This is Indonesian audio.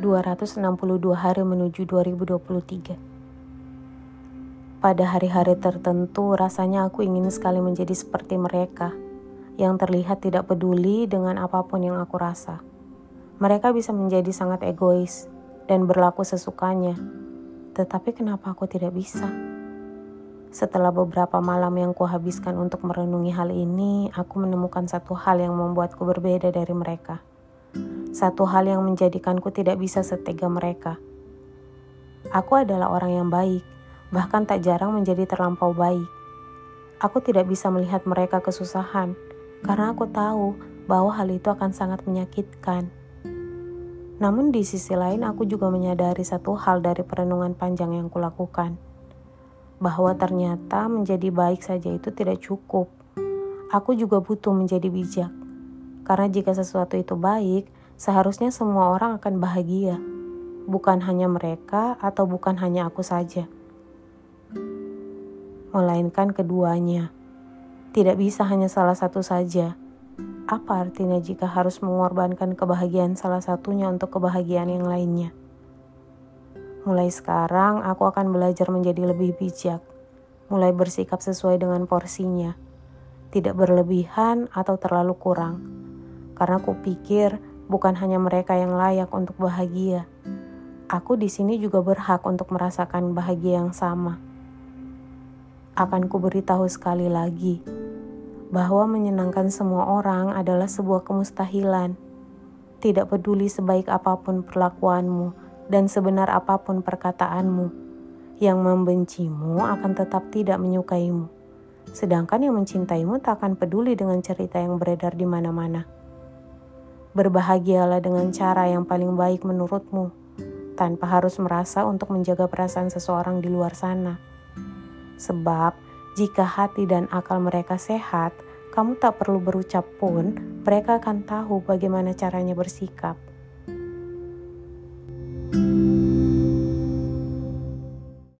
262 hari menuju 2023. Pada hari-hari tertentu, rasanya aku ingin sekali menjadi seperti mereka yang terlihat tidak peduli dengan apa pun yang aku rasa. Mereka bisa menjadi sangat egois dan berlaku sesukanya, tetapi kenapa aku tidak bisa? Setelah beberapa malam yang kuhabiskan untuk merenungi hal ini, aku menemukan satu hal yang membuatku berbeda dari mereka. Satu hal yang menjadikanku tidak bisa setega mereka. Aku adalah orang yang baik, bahkan tak jarang menjadi terlampau baik. Aku tidak bisa melihat mereka kesusahan karena aku tahu bahwa hal itu akan sangat menyakitkan. Namun di sisi lain aku juga menyadari satu hal dari perenungan panjang yang kulakukan. Bahwa ternyata menjadi baik saja itu tidak cukup. Aku juga butuh menjadi bijak. Karena jika sesuatu itu baik, Seharusnya semua orang akan bahagia, bukan hanya mereka atau bukan hanya aku saja, melainkan keduanya. Tidak bisa hanya salah satu saja. Apa artinya jika harus mengorbankan kebahagiaan salah satunya untuk kebahagiaan yang lainnya? Mulai sekarang, aku akan belajar menjadi lebih bijak, mulai bersikap sesuai dengan porsinya, tidak berlebihan atau terlalu kurang. Karena aku pikir Bukan hanya mereka yang layak untuk bahagia. Aku di sini juga berhak untuk merasakan bahagia yang sama. Akan ku beritahu sekali lagi bahwa menyenangkan semua orang adalah sebuah kemustahilan. Tidak peduli sebaik apa pun perlakuanmu dan sebenar apa pun perkataanmu, yang membencimu akan tetap tidak menyukaimu. Sedangkan yang mencintaimu tak akan peduli dengan cerita yang beredar di mana-mana. Berbahagialah dengan cara yang paling baik menurutmu, tanpa harus merasa untuk menjaga perasaan seseorang di luar sana. Sebab, jika hati dan akal mereka sehat, kamu tak perlu berucap pun, mereka akan tahu bagaimana caranya bersikap.